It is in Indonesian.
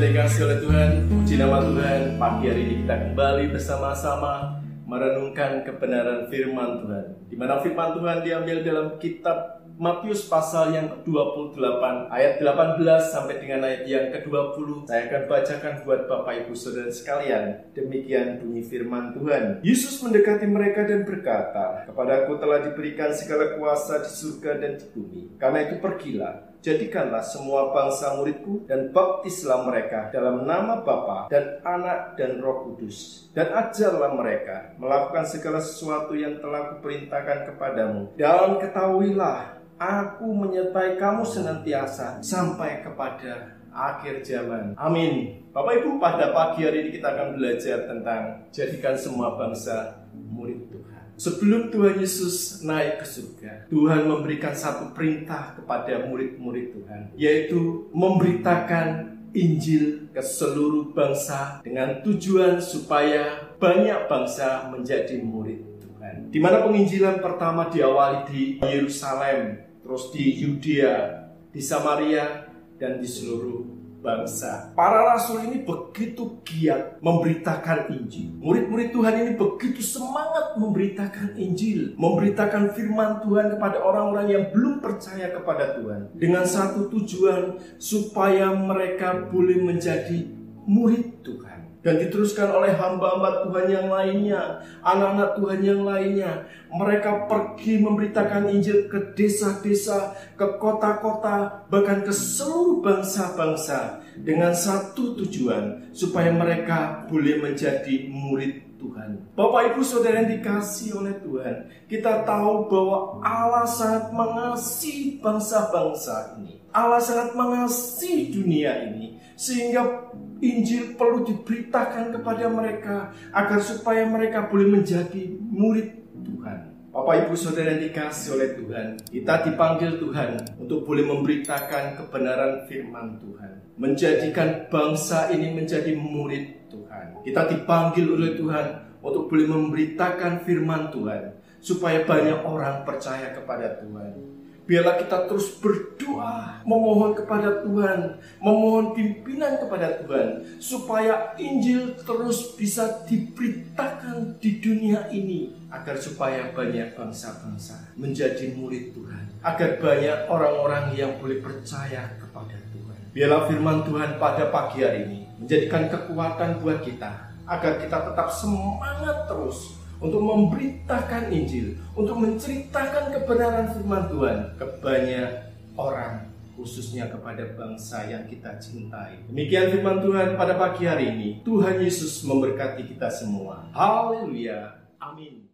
dikasih oleh Tuhan, puji nama Tuhan. Pagi hari ini kita kembali bersama-sama merenungkan kebenaran firman Tuhan. Di mana firman Tuhan diambil dalam kitab Matius pasal yang ke-28 ayat 18 sampai dengan ayat yang ke-20 saya akan bacakan buat Bapak Ibu Saudara sekalian demikian bunyi firman Tuhan Yesus mendekati mereka dan berkata kepadaku telah diberikan segala kuasa di surga dan di bumi karena itu pergilah Jadikanlah semua bangsa muridku dan baptislah mereka dalam nama Bapa dan Anak dan Roh Kudus. Dan ajarlah mereka melakukan segala sesuatu yang telah kuperintahkan kepadamu. Dan ketahuilah Aku menyertai kamu senantiasa sampai kepada akhir zaman. Amin. Bapak Ibu, pada pagi hari ini kita akan belajar tentang jadikan semua bangsa murid Tuhan. Sebelum Tuhan Yesus naik ke surga, Tuhan memberikan satu perintah kepada murid-murid Tuhan, yaitu memberitakan Injil ke seluruh bangsa dengan tujuan supaya banyak bangsa menjadi murid Tuhan. Di mana penginjilan pertama diawali di Yerusalem, terus di Yudea, di Samaria, dan di seluruh bangsa. Para rasul ini begitu giat memberitakan Injil. Murid-murid Tuhan ini begitu semangat memberitakan Injil, memberitakan firman Tuhan kepada orang-orang yang belum percaya kepada Tuhan. Dengan satu tujuan supaya mereka boleh menjadi murid Tuhan dan diteruskan oleh hamba-hamba Tuhan yang lainnya, anak-anak Tuhan yang lainnya. Mereka pergi memberitakan Injil ke desa-desa, ke kota-kota, bahkan ke seluruh bangsa-bangsa dengan satu tujuan supaya mereka boleh menjadi murid Tuhan. Bapak Ibu Saudara yang dikasih oleh Tuhan, kita tahu bahwa Allah sangat mengasihi bangsa-bangsa ini. Allah sangat mengasihi dunia ini sehingga Injil perlu diberitakan kepada mereka agar supaya mereka boleh menjadi murid Tuhan. Bapak Ibu Saudara yang dikasih oleh Tuhan, kita dipanggil Tuhan untuk boleh memberitakan kebenaran firman Tuhan, menjadikan bangsa ini menjadi murid Tuhan. Kita dipanggil oleh Tuhan untuk boleh memberitakan firman Tuhan supaya banyak orang percaya kepada Tuhan. Biarlah kita terus berdoa, memohon kepada Tuhan, memohon pimpinan kepada Tuhan, supaya Injil terus bisa diberitakan di dunia ini, agar supaya banyak bangsa-bangsa menjadi murid Tuhan, agar banyak orang-orang yang boleh percaya kepada Tuhan. Biarlah firman Tuhan pada pagi hari ini menjadikan kekuatan buat kita, agar kita tetap semangat terus untuk memberitakan Injil, untuk menceritakan kebenaran firman Tuhan ke banyak orang khususnya kepada bangsa yang kita cintai. Demikian firman Tuhan pada pagi hari ini. Tuhan Yesus memberkati kita semua. Haleluya. Amin.